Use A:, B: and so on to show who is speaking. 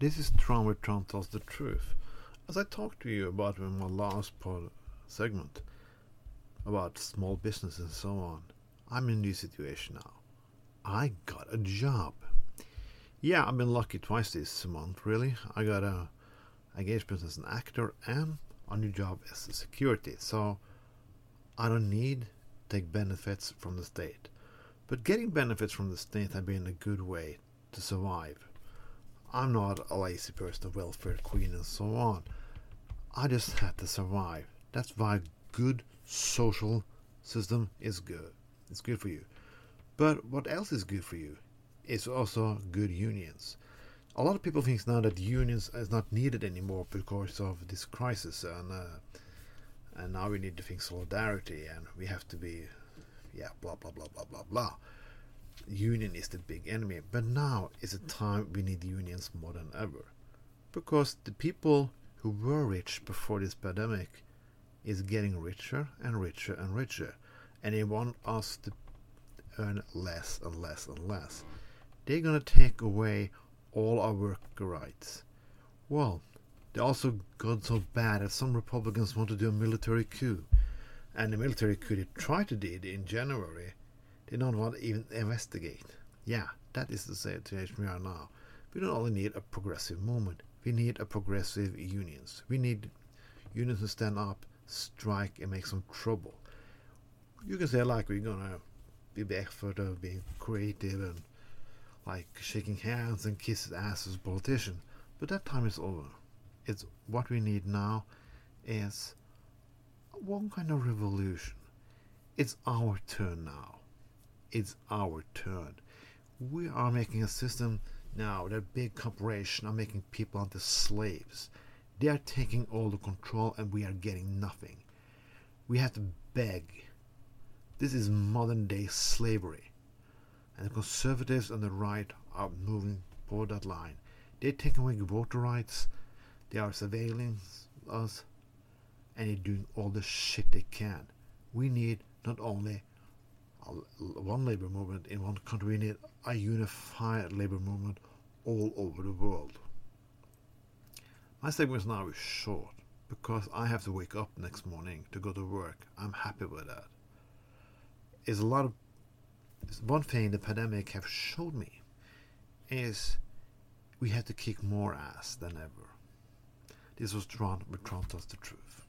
A: This is Tron with Tron Tells the Truth. As I talked to you about in my last part segment about small business and so on, I'm in new situation now. I got a job. Yeah, I've been lucky twice this month, really. I got a engagement as an actor and a new job as a security, so I don't need take benefits from the state. But getting benefits from the state has been a good way to survive. I'm not a lazy person, welfare queen, and so on. I just had to survive. That's why good social system is good. It's good for you. But what else is good for you? It's also good unions. A lot of people think now that unions is not needed anymore because of this crisis, and uh, and now we need to think solidarity, and we have to be, yeah, blah blah blah blah blah blah union is the big enemy. But now is a time we need unions more than ever. Because the people who were rich before this pandemic is getting richer and richer and richer. And they want us to earn less and less and less. They're going to take away all our worker rights. Well, they also got so bad that some Republicans want to do a military coup. And the military coup they tried to do in January they don't want to even investigate. Yeah, that is the situation we are now. We don't only need a progressive movement. We need a progressive unions. We need unions to stand up, strike, and make some trouble. You can say like we're gonna be back for the being creative and like shaking hands and kiss ass as a politician, but that time is over. It's what we need now is one kind of revolution. It's our turn now it's our turn. We are making a system now that big corporations are making people into slaves. They are taking all the control and we are getting nothing. We have to beg. This is modern day slavery. And the conservatives on the right are moving for that line. They're taking away voter rights, they are surveilling us, and they're doing all the shit they can. We need not only one labor movement in one country. We need a unified labor movement all over the world. My segment now is short because I have to wake up next morning to go to work. I'm happy with that. Is a lot of one thing the pandemic have showed me is we have to kick more ass than ever. This was Tron with Tron tells the truth.